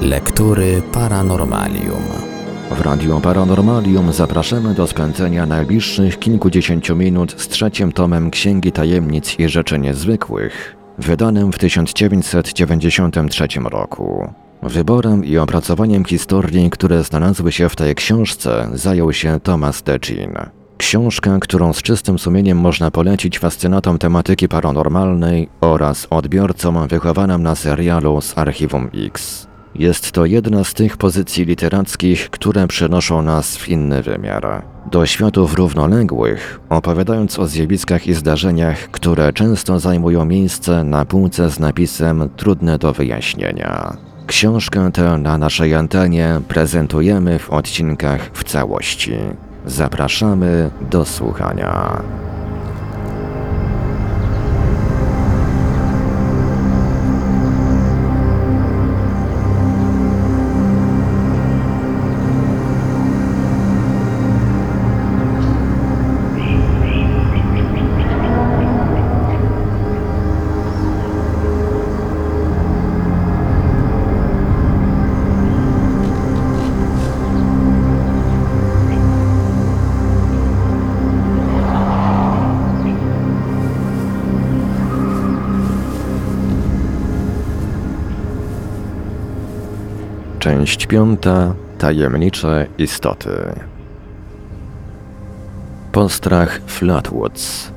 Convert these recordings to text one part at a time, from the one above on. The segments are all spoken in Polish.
Lektury Paranormalium. W Radiu Paranormalium zapraszamy do spędzenia najbliższych kilkudziesięciu minut z trzecim tomem Księgi Tajemnic i Rzeczy Niezwykłych, wydanym w 1993 roku. Wyborem i opracowaniem historii, które znalazły się w tej książce, zajął się Thomas Decin. Książka, którą z czystym sumieniem można polecić fascynatom tematyki paranormalnej oraz odbiorcom wychowanym na serialu z Archiwum X. Jest to jedna z tych pozycji literackich, które przenoszą nas w inny wymiar. Do światów równoległych, opowiadając o zjawiskach i zdarzeniach, które często zajmują miejsce na półce z napisem trudne do wyjaśnienia. Książkę tę na naszej antenie prezentujemy w odcinkach w całości. Zapraszamy do słuchania. Część piąta. Tajemnicze istoty. Postrach Flatwoods.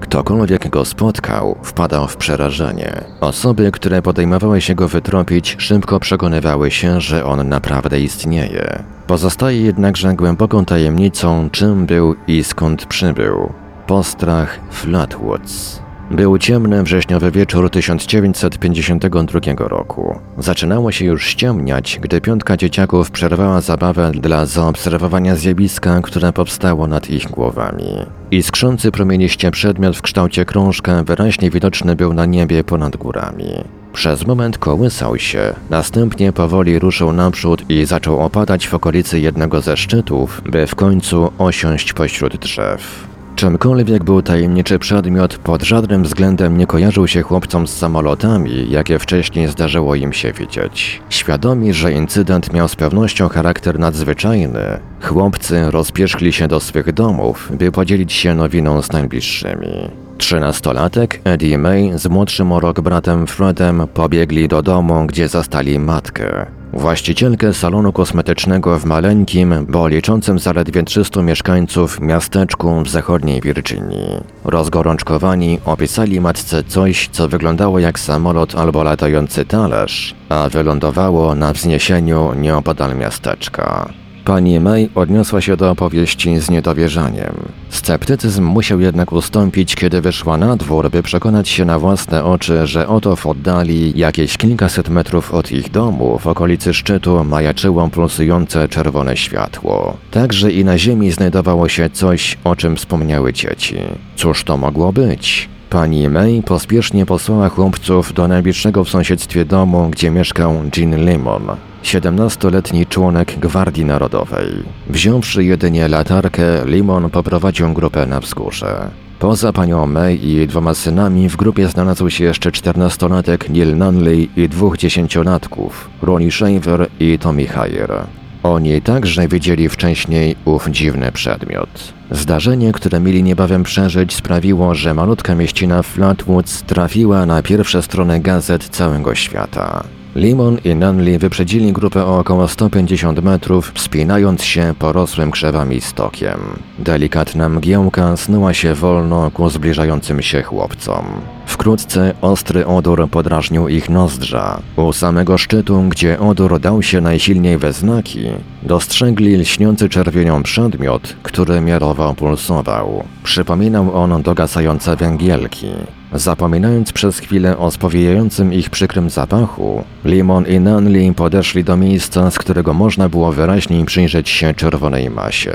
Ktokolwiek go spotkał, wpadał w przerażenie. Osoby, które podejmowały się go wytropić, szybko przekonywały się, że on naprawdę istnieje. Pozostaje jednakże głęboką tajemnicą, czym był i skąd przybył. Postrach Flatwoods. Był ciemny wrześniowy wieczór 1952 roku. Zaczynało się już ściemniać, gdy piątka dzieciaków przerwała zabawę dla zaobserwowania zjawiska, które powstało nad ich głowami. Iskrzący promieniście przedmiot w kształcie krążka wyraźnie widoczny był na niebie ponad górami. Przez moment kołysał się, następnie powoli ruszył naprzód i zaczął opadać w okolicy jednego ze szczytów, by w końcu osiąść pośród drzew. Czymkolwiek był tajemniczy przedmiot, pod żadnym względem nie kojarzył się chłopcom z samolotami, jakie wcześniej zdarzyło im się widzieć. Świadomi, że incydent miał z pewnością charakter nadzwyczajny, chłopcy rozpierzchli się do swych domów, by podzielić się nowiną z najbliższymi. Trzynastolatek Eddie May z młodszym o rok bratem Fredem pobiegli do domu, gdzie zastali matkę. Właścicielkę salonu kosmetycznego w maleńkim, bo liczącym zaledwie 300 mieszkańców miasteczku w zachodniej Virginii. Rozgorączkowani opisali matce coś, co wyglądało jak samolot albo latający talerz, a wylądowało na wzniesieniu nieopodal miasteczka. Pani May odniosła się do opowieści z niedowierzaniem. Sceptycyzm musiał jednak ustąpić, kiedy wyszła na dwór, by przekonać się na własne oczy, że oto w oddali, jakieś kilkaset metrów od ich domu, w okolicy szczytu majaczyło pulsujące czerwone światło. Także i na ziemi znajdowało się coś, o czym wspomniały dzieci. Cóż to mogło być? Pani May pospiesznie posłała chłopców do najbliższego w sąsiedztwie domu, gdzie mieszkał Jean Lemon, 17-letni członek Gwardii Narodowej. Wziąwszy jedynie latarkę, Limon poprowadził grupę na wzgórze. Poza panią May i dwoma synami w grupie znalazł się jeszcze 14-latek Neil Nunley i dwóch dziesięciolatków, Ronnie Shaver i Tommy Hayer. Oni także widzieli wcześniej ów dziwny przedmiot. Zdarzenie, które mieli niebawem przeżyć, sprawiło, że malutka mieścina Flatwoods trafiła na pierwsze strony gazet całego świata. Limon i Nunley wyprzedzili grupę o około 150 metrów, wspinając się porosłym krzewami stokiem. Delikatna mgiełka snuła się wolno ku zbliżającym się chłopcom. Wkrótce ostry odór podrażnił ich nozdrza. U samego szczytu, gdzie odór dał się najsilniej we znaki, dostrzegli lśniący czerwienią przedmiot, który miarowo pulsował. Przypominał on dogasające węgielki. Zapominając przez chwilę o spowijającym ich przykrym zapachu, Limon i Nunley podeszli do miejsca, z którego można było wyraźniej przyjrzeć się czerwonej masie.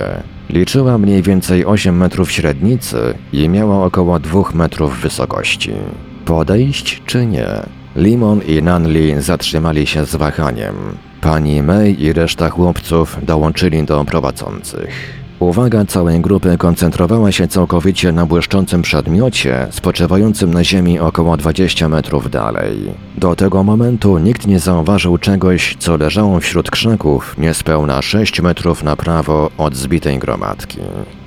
Liczyła mniej więcej 8 metrów średnicy i miała około 2 metrów wysokości. Podejść czy nie? Limon i Nunley zatrzymali się z wahaniem. Pani May i reszta chłopców dołączyli do prowadzących. Uwaga całej grupy koncentrowała się całkowicie na błyszczącym przedmiocie spoczywającym na ziemi około 20 metrów dalej. Do tego momentu nikt nie zauważył czegoś, co leżało wśród krzaków niespełna 6 metrów na prawo od zbitej gromadki.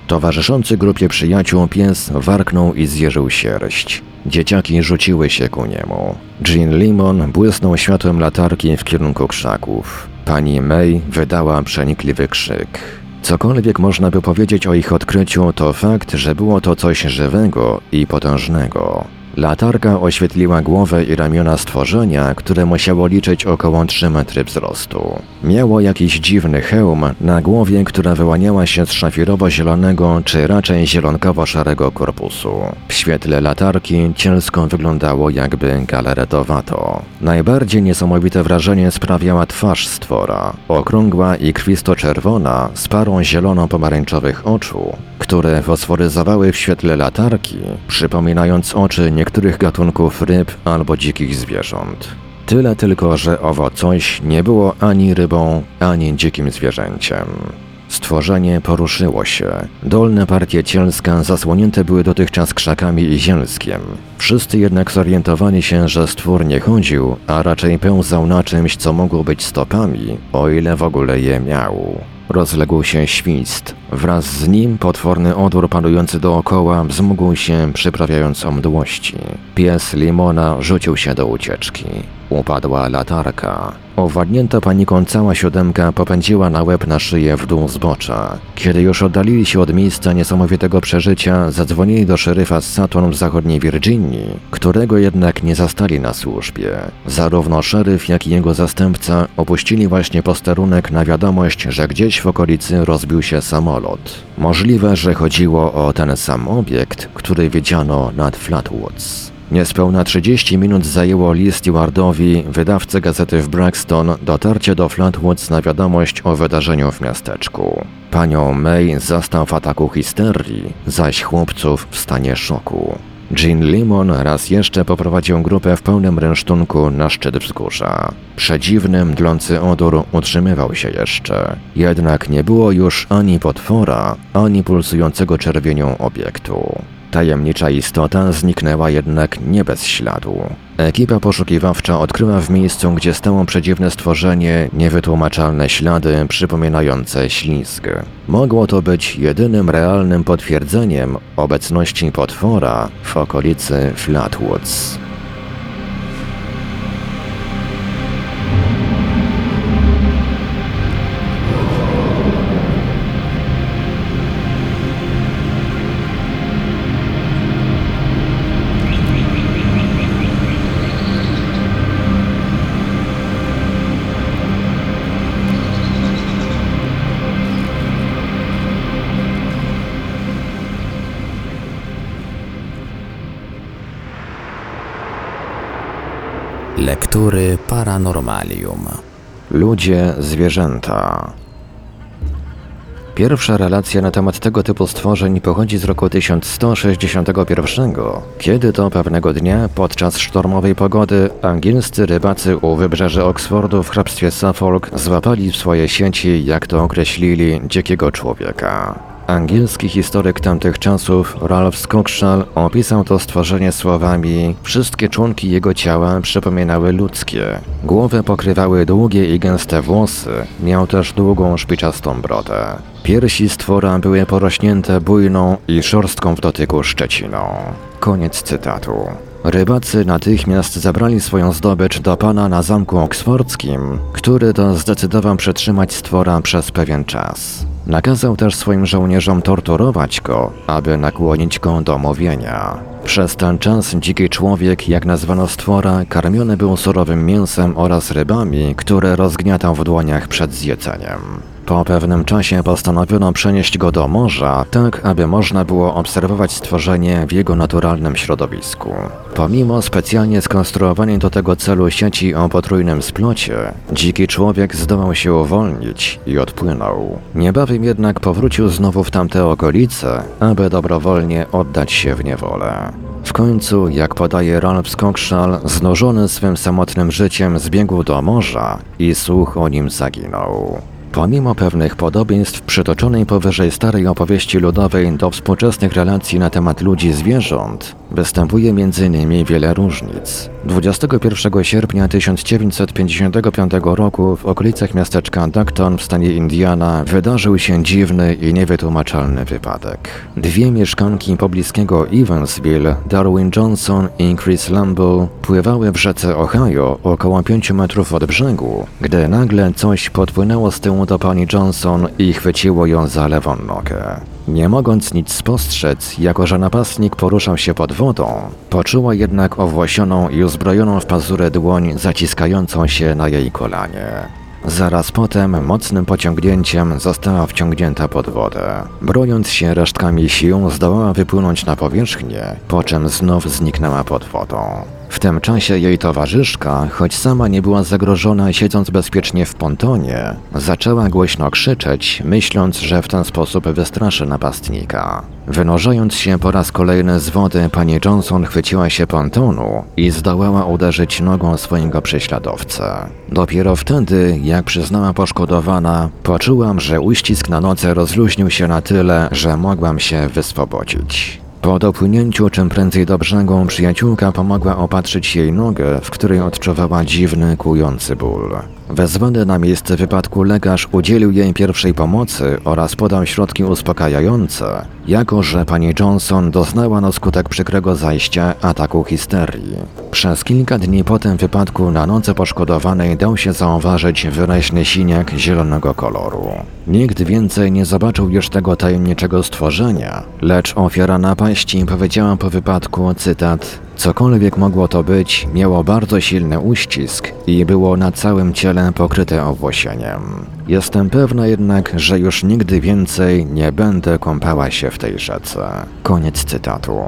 Towarzyszący grupie przyjaciół pies warknął i zjeżył sierść. Dzieciaki rzuciły się ku niemu. Jean Limon błysnął światłem latarki w kierunku krzaków. Pani May wydała przenikliwy krzyk. Cokolwiek można by powiedzieć o ich odkryciu, to fakt, że było to coś żywego i potężnego. Latarka oświetliła głowę i ramiona stworzenia, które musiało liczyć około 3 metry wzrostu. Miało jakiś dziwny hełm na głowie, która wyłaniała się z szafirowo-zielonego czy raczej zielonkowo-szarego korpusu. W świetle latarki cielsko wyglądało jakby galaretowato. Najbardziej niesamowite wrażenie sprawiała twarz stwora, okrągła i krwisto-czerwona z parą zielono-pomarańczowych oczu, które fosforyzowały w świetle latarki, przypominając oczy niektórych gatunków ryb albo dzikich zwierząt. Tyle tylko, że owo coś nie było ani rybą, ani dzikim zwierzęciem. Stworzenie poruszyło się. Dolne partie cielska zasłonięte były dotychczas krzakami i zielskiem. Wszyscy jednak zorientowali się, że stwór nie chodził, a raczej pełzał na czymś, co mogło być stopami, o ile w ogóle je miał. Rozległ się świst. Wraz z nim potworny odór panujący dookoła wzmógł się, przyprawiając o mdłości. Pies Limona rzucił się do ucieczki. Upadła latarka. Owładnięta paniką cała siódemka popędziła na łeb na szyję w dół zbocza. Kiedy już oddalili się od miejsca niesamowitego przeżycia, zadzwonili do szeryfa z Saturn w zachodniej Virginii, którego jednak nie zastali na służbie. Zarówno szeryf, jak i jego zastępca opuścili właśnie posterunek na wiadomość, że gdzieś w okolicy rozbił się samolot. Możliwe, że chodziło o ten sam obiekt, który widziano nad Flatwoods. Niespełna 30 minut zajęło Lee Stewardowi, wydawcy gazety w Braxton, dotarcie do Flatwoods na wiadomość o wydarzeniu w miasteczku. Panią May zastał w ataku histerii, zaś chłopców w stanie szoku. Jean Limon raz jeszcze poprowadził grupę w pełnym rynsztunku na szczyt wzgórza. Przedziwny, mdlący odór utrzymywał się jeszcze. Jednak nie było już ani potwora, ani pulsującego czerwienią obiektu. Tajemnicza istota zniknęła jednak nie bez śladu. Ekipa poszukiwawcza odkryła w miejscu, gdzie stało przedziwne stworzenie, niewytłumaczalne ślady przypominające ślizg. Mogło to być jedynym realnym potwierdzeniem obecności potwora w okolicy Flatwoods. Lektury Paranormalium. Ludzie, zwierzęta. Pierwsza relacja na temat tego typu stworzeń pochodzi z roku 1161, kiedy to pewnego dnia podczas sztormowej pogody angielscy rybacy u wybrzeży Oksfordu w hrabstwie Suffolk złapali w swoje sieci, jak to określili, dzikiego człowieka. Angielski historyk tamtych czasów, Ralph Skokshall, opisał to stworzenie słowami Wszystkie członki jego ciała przypominały ludzkie. Głowę pokrywały długie i gęste włosy, miał też długą szpiczastą brodę. Piersi stwora były porośnięte bujną i szorstką w dotyku szczeciną. Koniec cytatu. Rybacy natychmiast zabrali swoją zdobycz do pana na zamku oksfordzkim, który to zdecydował przetrzymać stwora przez pewien czas. Nakazał też swoim żołnierzom torturować go, aby nakłonić go do mówienia. Przez ten czas dziki człowiek, jak nazwano stwora, karmiony był surowym mięsem oraz rybami, które rozgniatał w dłoniach przed zjedzeniem. Po pewnym czasie postanowiono przenieść go do morza, tak aby można było obserwować stworzenie w jego naturalnym środowisku. Pomimo specjalnie skonstruowanej do tego celu sieci o potrójnym splocie, dziki człowiek zdołał się uwolnić i odpłynął. Niebawem jednak powrócił znowu w tamte okolice, aby dobrowolnie oddać się w niewolę. W końcu, jak podaje Ralph Skokshall, znużony swym samotnym życiem zbiegł do morza i słuch o nim zaginął. Pomimo pewnych podobieństw przytoczonej powyżej starej opowieści ludowej do współczesnych relacji na temat ludzi i zwierząt, występuje m.in. wiele różnic. 21 sierpnia 1955 roku w okolicach miasteczka Duckton w stanie Indiana wydarzył się dziwny i niewytłumaczalny wypadek. Dwie mieszkanki pobliskiego Evansville, Darwin Johnson i Chris Lambo, pływały w rzece Ohio około 5 metrów od brzegu, gdy nagle coś podpłynęło z tyłu do pani Johnson i chwyciło ją za lewą nogę. Nie mogąc nic spostrzec, jako że napastnik poruszał się pod wodą, poczuła jednak owłosioną i uzbrojoną w pazurę dłoń zaciskającą się na jej kolanie. Zaraz potem mocnym pociągnięciem została wciągnięta pod wodę. Broniąc się resztkami sił, zdołała wypłynąć na powierzchnię, po czym znów zniknęła pod wodą. W tym czasie jej towarzyszka, choć sama nie była zagrożona siedząc bezpiecznie w pontonie, zaczęła głośno krzyczeć, myśląc, że w ten sposób wystraszy napastnika. Wynurzając się po raz kolejny z wody, pani Johnson chwyciła się pontonu i zdołała uderzyć nogą swojego prześladowcę. Dopiero wtedy, jak przyznała poszkodowana, poczułam, że uścisk na nodze rozluźnił się na tyle, że mogłam się wyswobodzić. Po dopłynięciu czym prędzej do brzegu przyjaciółka pomogła opatrzyć jej nogę, w której odczuwała dziwny, kujący ból. Wezwany na miejsce wypadku lekarz udzielił jej pierwszej pomocy oraz podał środki uspokajające, jako że pani Johnson doznała na skutek przykrego zajścia ataku histerii. Przez kilka dni po tym wypadku na nodze poszkodowanej dał się zauważyć wyraźny siniak zielonego koloru. Nikt więcej nie zobaczył już tego tajemniczego stworzenia, lecz ofiara napaści powiedziała po wypadku, cytat, Cokolwiek mogło to być, miało bardzo silny uścisk i było na całym ciele pokryte owłosieniem. Jestem pewna jednak, że już nigdy więcej nie będę kąpała się w tej rzece. Koniec cytatu.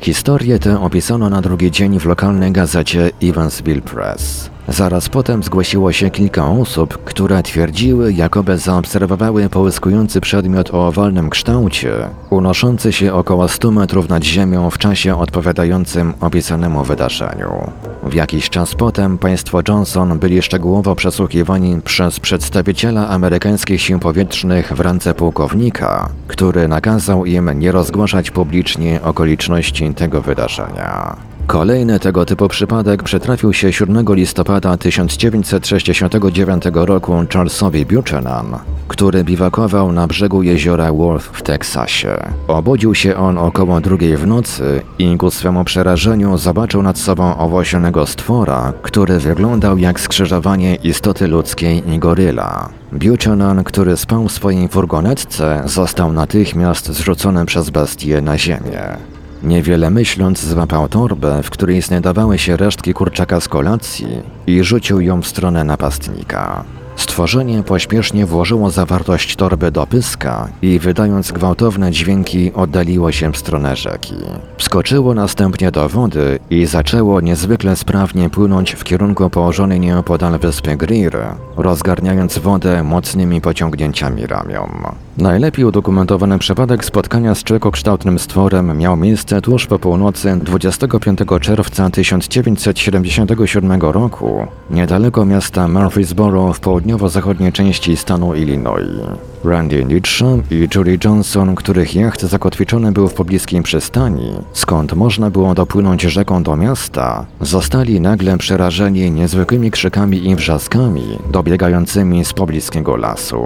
Historię tę opisano na drugi dzień w lokalnej gazecie Evansville Press. Zaraz potem zgłosiło się kilka osób, które twierdziły, jakoby zaobserwowały połyskujący przedmiot o owalnym kształcie, unoszący się około 100 metrów nad ziemią w czasie odpowiadającym opisanemu wydarzeniu. W jakiś czas potem państwo Johnson byli szczegółowo przesłuchiwani przez przedstawiciela amerykańskich sił powietrznych w ręce pułkownika, który nakazał im nie rozgłaszać publicznie okoliczności tego wydarzenia. Kolejny tego typu przypadek przytrafił się 7 listopada 1969 roku Charlesowi Buchanan, który biwakował na brzegu jeziora Worth w Teksasie. Obudził się on około drugiej w nocy i ku swemu przerażeniu zobaczył nad sobą owłosionego stwora, który wyglądał jak skrzyżowanie istoty ludzkiej i goryla. Buchanan, który spał w swojej furgonetce, został natychmiast zrzucony przez bestię na ziemię. Niewiele myśląc, złapał torbę, w której znajdowały się resztki kurczaka z kolacji i rzucił ją w stronę napastnika. Stworzenie pośpiesznie włożyło zawartość torby do pyska i wydając gwałtowne dźwięki oddaliło się w stronę rzeki. Wskoczyło następnie do wody i zaczęło niezwykle sprawnie płynąć w kierunku położonej nieopodal wyspy Greer, rozgarniając wodę mocnymi pociągnięciami ramion. Najlepiej udokumentowany przypadek spotkania z czekokształtnym stworem miał miejsce tuż po północy 25 czerwca 1977 roku, niedaleko miasta Murfreesboro w południowo-zachodniej części stanu Illinois. Randy Nitscham i Julie Johnson, których jacht zakotwiczony był w pobliskiej przystani, skąd można było dopłynąć rzeką do miasta, zostali nagle przerażeni niezwykłymi krzykami i wrzaskami dobiegającymi z pobliskiego lasu.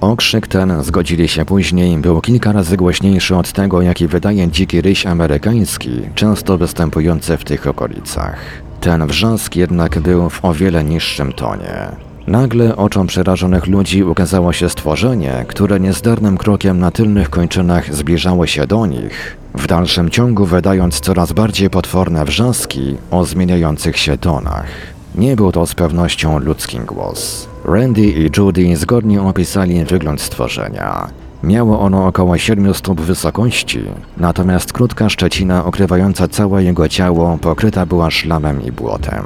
Okrzyk ten, zgodzili się później, był kilka razy głośniejszy od tego, jaki wydaje dziki ryś amerykański, często występujący w tych okolicach. Ten wrzask jednak był w o wiele niższym tonie. Nagle oczom przerażonych ludzi ukazało się stworzenie, które niezdarnym krokiem na tylnych kończynach zbliżało się do nich, w dalszym ciągu wydając coraz bardziej potworne wrzaski o zmieniających się tonach. Nie był to z pewnością ludzki głos. Randy i Judy zgodnie opisali wygląd stworzenia. Miało ono około 7 stóp wysokości, natomiast krótka szczecina okrywająca całe jego ciało pokryta była szlamem i błotem.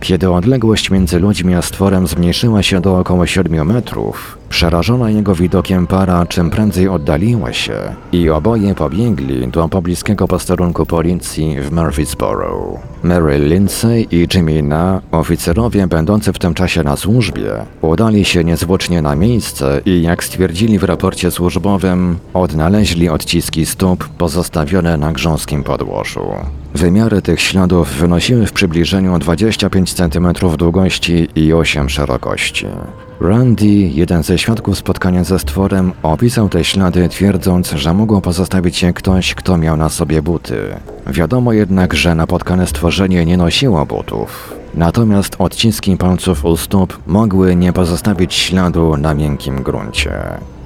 Kiedy odległość między ludźmi a stworem zmniejszyła się do około 7 metrów, Przerażona jego widokiem para czym prędzej oddaliła się i oboje pobiegli do pobliskiego posterunku policji w Murfreesboro. Mary Lindsay i Jimmy Na, oficerowie będący w tym czasie na służbie, udali się niezwłocznie na miejsce i jak stwierdzili w raporcie służbowym, odnaleźli odciski stóp pozostawione na grząskim podłożu. Wymiary tych śladów wynosiły w przybliżeniu 25 cm długości i 8 szerokości. Randy, jeden ze świadków spotkania ze stworem, opisał te ślady, twierdząc, że mógł pozostawić je ktoś, kto miał na sobie buty. Wiadomo jednak, że napotkane stworzenie nie nosiło butów. Natomiast odciski palców u stóp mogły nie pozostawić śladu na miękkim gruncie.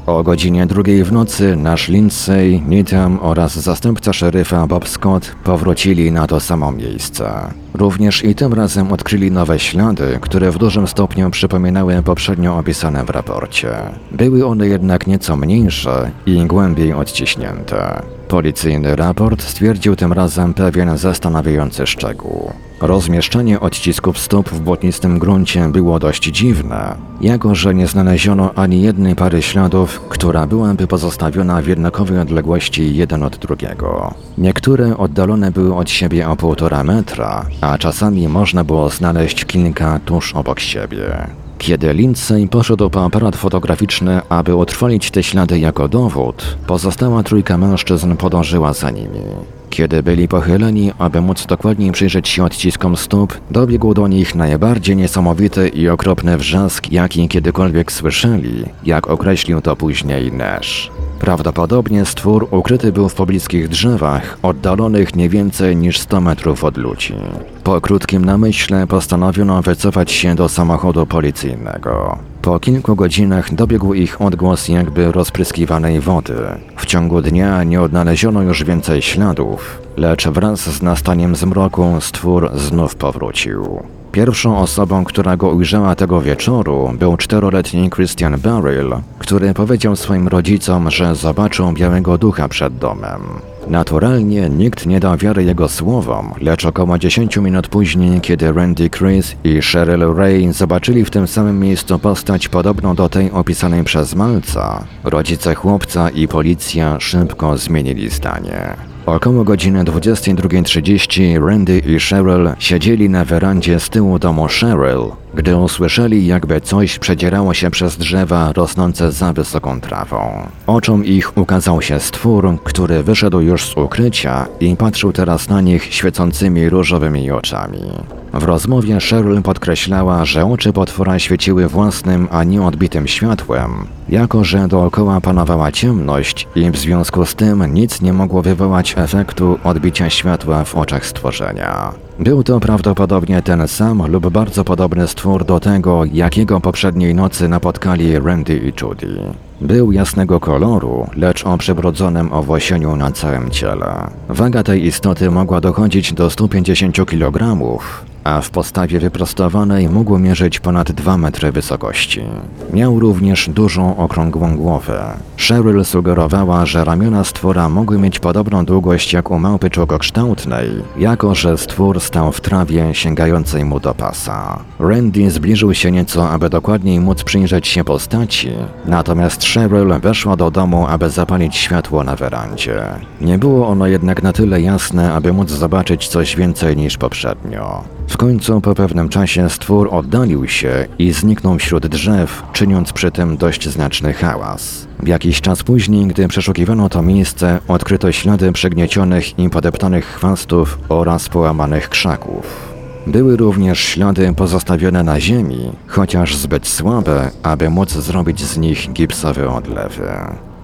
O godzinie drugiej w nocy nasz Lindsay, Needham oraz zastępca szeryfa Bob Scott powrócili na to samo miejsce. Również i tym razem odkryli nowe ślady, które w dużym stopniu przypominały poprzednio opisane w raporcie. Były one jednak nieco mniejsze i głębiej odciśnięte. Policyjny raport stwierdził tym razem pewien zastanawiający szczegół. Rozmieszczenie odcisków stóp w błotnistym gruncie było dość dziwne, jako że nie znaleziono ani jednej pary śladów, która byłaby pozostawiona w jednakowej odległości jeden od drugiego. Niektóre oddalone były od siebie o półtora metra, a czasami można było znaleźć kilka tuż obok siebie. Kiedy Lindsay poszedł po aparat fotograficzny, aby utrwalić te ślady jako dowód, pozostała trójka mężczyzn podążyła za nimi. Kiedy byli pochyleni, aby móc dokładniej przyjrzeć się odciskom stóp, dobiegł do nich najbardziej niesamowity i okropny wrzask, jaki kiedykolwiek słyszeli, jak określił to później Nash. Prawdopodobnie stwór ukryty był w pobliskich drzewach, oddalonych nie więcej niż 100 metrów od ludzi. Po krótkim namyśle postanowiono wycofać się do samochodu policyjnego. Po kilku godzinach dobiegł ich odgłos jakby rozpryskiwanej wody. W ciągu dnia nie odnaleziono już więcej śladów, lecz wraz z nastaniem zmroku stwór znów powrócił. Pierwszą osobą, która go ujrzała tego wieczoru, był czteroletni Christian Beryl, który powiedział swoim rodzicom, że zobaczył białego ducha przed domem. Naturalnie nikt nie dał wiary jego słowom, lecz około 10 minut później, kiedy Randy Chris i Cheryl Ray zobaczyli w tym samym miejscu postać podobną do tej opisanej przez Malca, rodzice chłopca i policja szybko zmienili zdanie. Około godziny 22.30 Randy i Cheryl siedzieli na werandzie z tyłu domu Cheryl, gdy usłyszeli, jakby coś przedzierało się przez drzewa rosnące za wysoką trawą. Oczom ich ukazał się stwór, który wyszedł już z ukrycia i patrzył teraz na nich świecącymi różowymi oczami. W rozmowie Cheryl podkreślała, że oczy potwora świeciły własnym, a nie odbitym światłem, jako że dookoła panowała ciemność i w związku z tym nic nie mogło wywołać efektu odbicia światła w oczach stworzenia. Był to prawdopodobnie ten sam lub bardzo podobny stwór do tego, jakiego poprzedniej nocy napotkali Randy i Judy. Był jasnego koloru, lecz o przybrodzonym owłosieniu na całym ciele. Waga tej istoty mogła dochodzić do 150 kg, a w postawie wyprostowanej mógł mierzyć ponad 2 metry wysokości. Miał również dużą, okrągłą głowę. Cheryl sugerowała, że ramiona stwora mogły mieć podobną długość jak u małpy czokokształtnej, jako że stwór stał w trawie sięgającej mu do pasa. Randy zbliżył się nieco, aby dokładniej móc przyjrzeć się postaci, natomiast Cheryl weszła do domu, aby zapalić światło na werandzie. Nie było ono jednak na tyle jasne, aby móc zobaczyć coś więcej niż poprzednio. W końcu po pewnym czasie stwór oddalił się i zniknął wśród drzew, czyniąc przy tym dość znaczny hałas. Jakiś czas później, gdy przeszukiwano to miejsce, odkryto ślady przegniecionych i podeptanych chwastów oraz połamanych krzaków. Były również ślady pozostawione na ziemi, chociaż zbyt słabe, aby móc zrobić z nich gipsowe odlewy.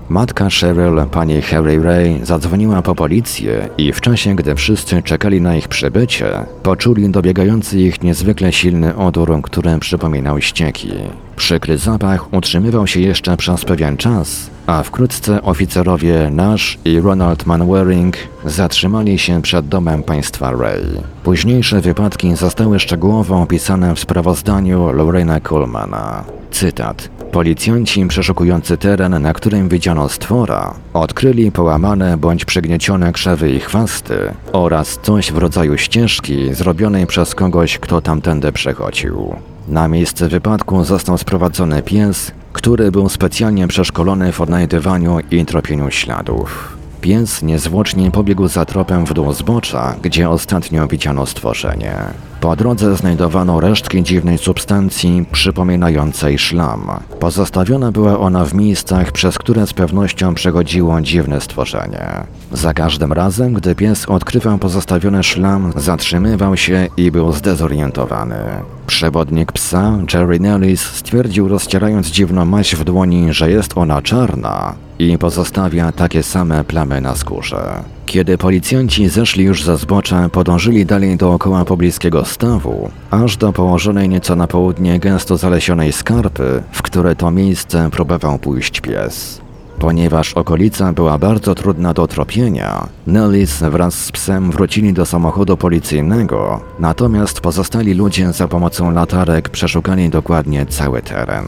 Matka Cheryl, pani Harry Ray, zadzwoniła po policję i w czasie, gdy wszyscy czekali na ich przybycie, poczuli dobiegający ich niezwykle silny odór, który przypominał ścieki. Przykry zapach utrzymywał się jeszcze przez pewien czas, a wkrótce oficerowie Nash i Ronald Manwaring zatrzymali się przed domem państwa Ray. Późniejsze wypadki zostały szczegółowo opisane w sprawozdaniu Lorena Colemana. Cytat. Policjanci przeszukujący teren, na którym widziano stwora, odkryli połamane bądź przygniecione krzewy i chwasty oraz coś w rodzaju ścieżki zrobionej przez kogoś, kto tamtędy przechodził. Na miejsce wypadku został sprowadzony pies, który był specjalnie przeszkolony w odnajdywaniu i tropieniu śladów. Pies niezwłocznie pobiegł za tropem w dół zbocza, gdzie ostatnio widziano stworzenie. Po drodze znajdowano resztki dziwnej substancji przypominającej szlam. Pozostawiona była ona w miejscach, przez które z pewnością przechodziło dziwne stworzenie. Za każdym razem, gdy pies odkrywał pozostawiony szlam, zatrzymywał się i był zdezorientowany. Przewodnik psa, Jerry Nellis, stwierdził rozcierając dziwną maść w dłoni, że jest ona czarna i pozostawia takie same plamy na skórze. Kiedy policjanci zeszli już ze zbocza, podążyli dalej dookoła pobliskiego stawu, aż do położonej nieco na południe gęsto zalesionej skarpy, w które to miejsce próbował pójść pies. Ponieważ okolica była bardzo trudna do tropienia, Nellis wraz z psem wrócili do samochodu policyjnego, natomiast pozostali ludzie za pomocą latarek przeszukali dokładnie cały teren.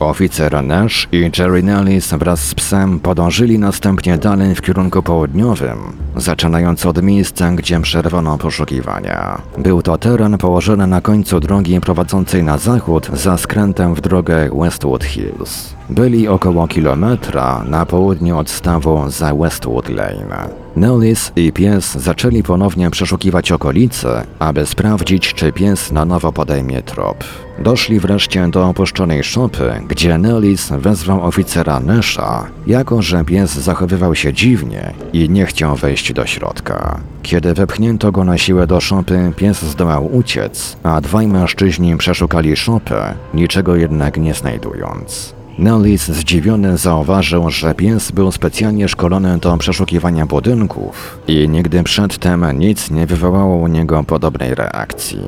Oficer Nash i Jerry Nellis wraz z psem podążyli następnie dalej w kierunku południowym, zaczynając od miejsca, gdzie przerwano poszukiwania. Był to teren położony na końcu drogi prowadzącej na zachód za skrętem w drogę Westwood Hills. Byli około kilometra na południe od stawu za Westwood Lane. Nellis i pies zaczęli ponownie przeszukiwać okolice, aby sprawdzić, czy pies na nowo podejmie trop. Doszli wreszcie do opuszczonej szopy, gdzie Nellis wezwał oficera Nesha, jako że pies zachowywał się dziwnie i nie chciał wejść do środka. Kiedy wepchnięto go na siłę do szopy, pies zdołał uciec, a dwaj mężczyźni przeszukali szopę, niczego jednak nie znajdując. Nellis zdziwiony zauważył, że pies był specjalnie szkolony do przeszukiwania budynków i nigdy przedtem nic nie wywołało u niego podobnej reakcji.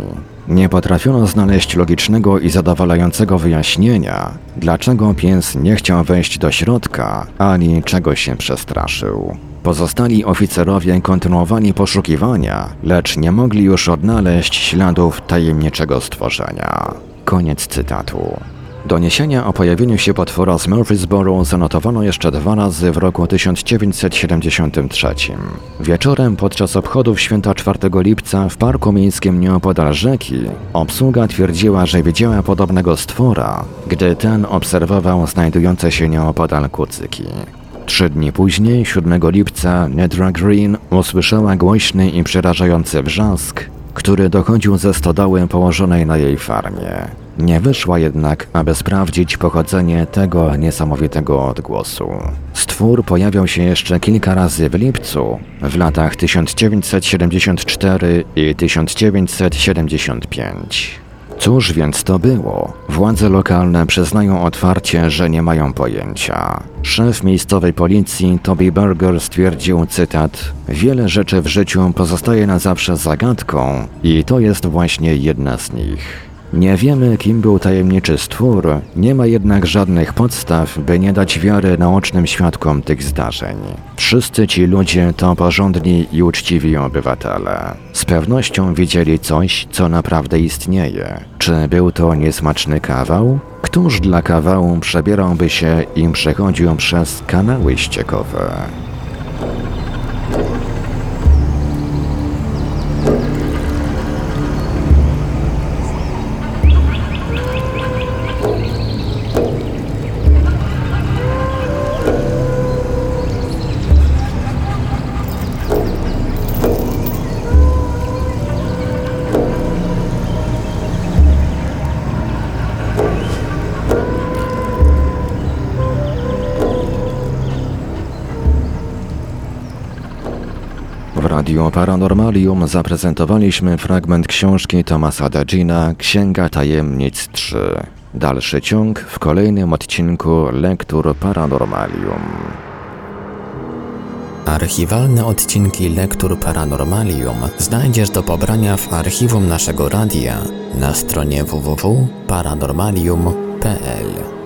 Nie potrafiono znaleźć logicznego i zadowalającego wyjaśnienia, dlaczego pies nie chciał wejść do środka, ani czego się przestraszył. Pozostali oficerowie kontynuowali poszukiwania, lecz nie mogli już odnaleźć śladów tajemniczego stworzenia. Koniec cytatu. Doniesienia o pojawieniu się potwora z Murfreesboro zanotowano jeszcze dwa razy w roku 1973. Wieczorem podczas obchodów święta 4 lipca w parku miejskim nieopodal rzeki obsługa twierdziła, że widziała podobnego stwora, gdy ten obserwował znajdujące się nieopodal kucyki. Trzy dni później, 7 lipca, Nedra Green usłyszała głośny i przerażający wrzask, który dochodził ze stodoły położonej na jej farmie. Nie wyszła jednak, aby sprawdzić pochodzenie tego niesamowitego odgłosu. Stwór pojawiał się jeszcze kilka razy w lipcu, w latach 1974 i 1975. Cóż więc to było? Władze lokalne przyznają otwarcie, że nie mają pojęcia. Szef miejscowej policji Toby Berger stwierdził, cytat, Wiele rzeczy w życiu pozostaje na zawsze zagadką i to jest właśnie jedna z nich. Nie wiemy, kim był tajemniczy stwór, nie ma jednak żadnych podstaw, by nie dać wiary naocznym świadkom tych zdarzeń. Wszyscy ci ludzie to porządni i uczciwi obywatele. Z pewnością widzieli coś, co naprawdę istnieje. Czy był to niesmaczny kawał? Któż dla kawału przebierałby się i przechodził przez kanały ściekowe? Radiu Paranormalium zaprezentowaliśmy fragment książki Tomasa Dagina Księga Tajemnic 3. Dalszy ciąg w kolejnym odcinku Lektur Paranormalium. Archiwalne odcinki Lektur Paranormalium znajdziesz do pobrania w archiwum naszego radia na stronie www.paranormalium.pl.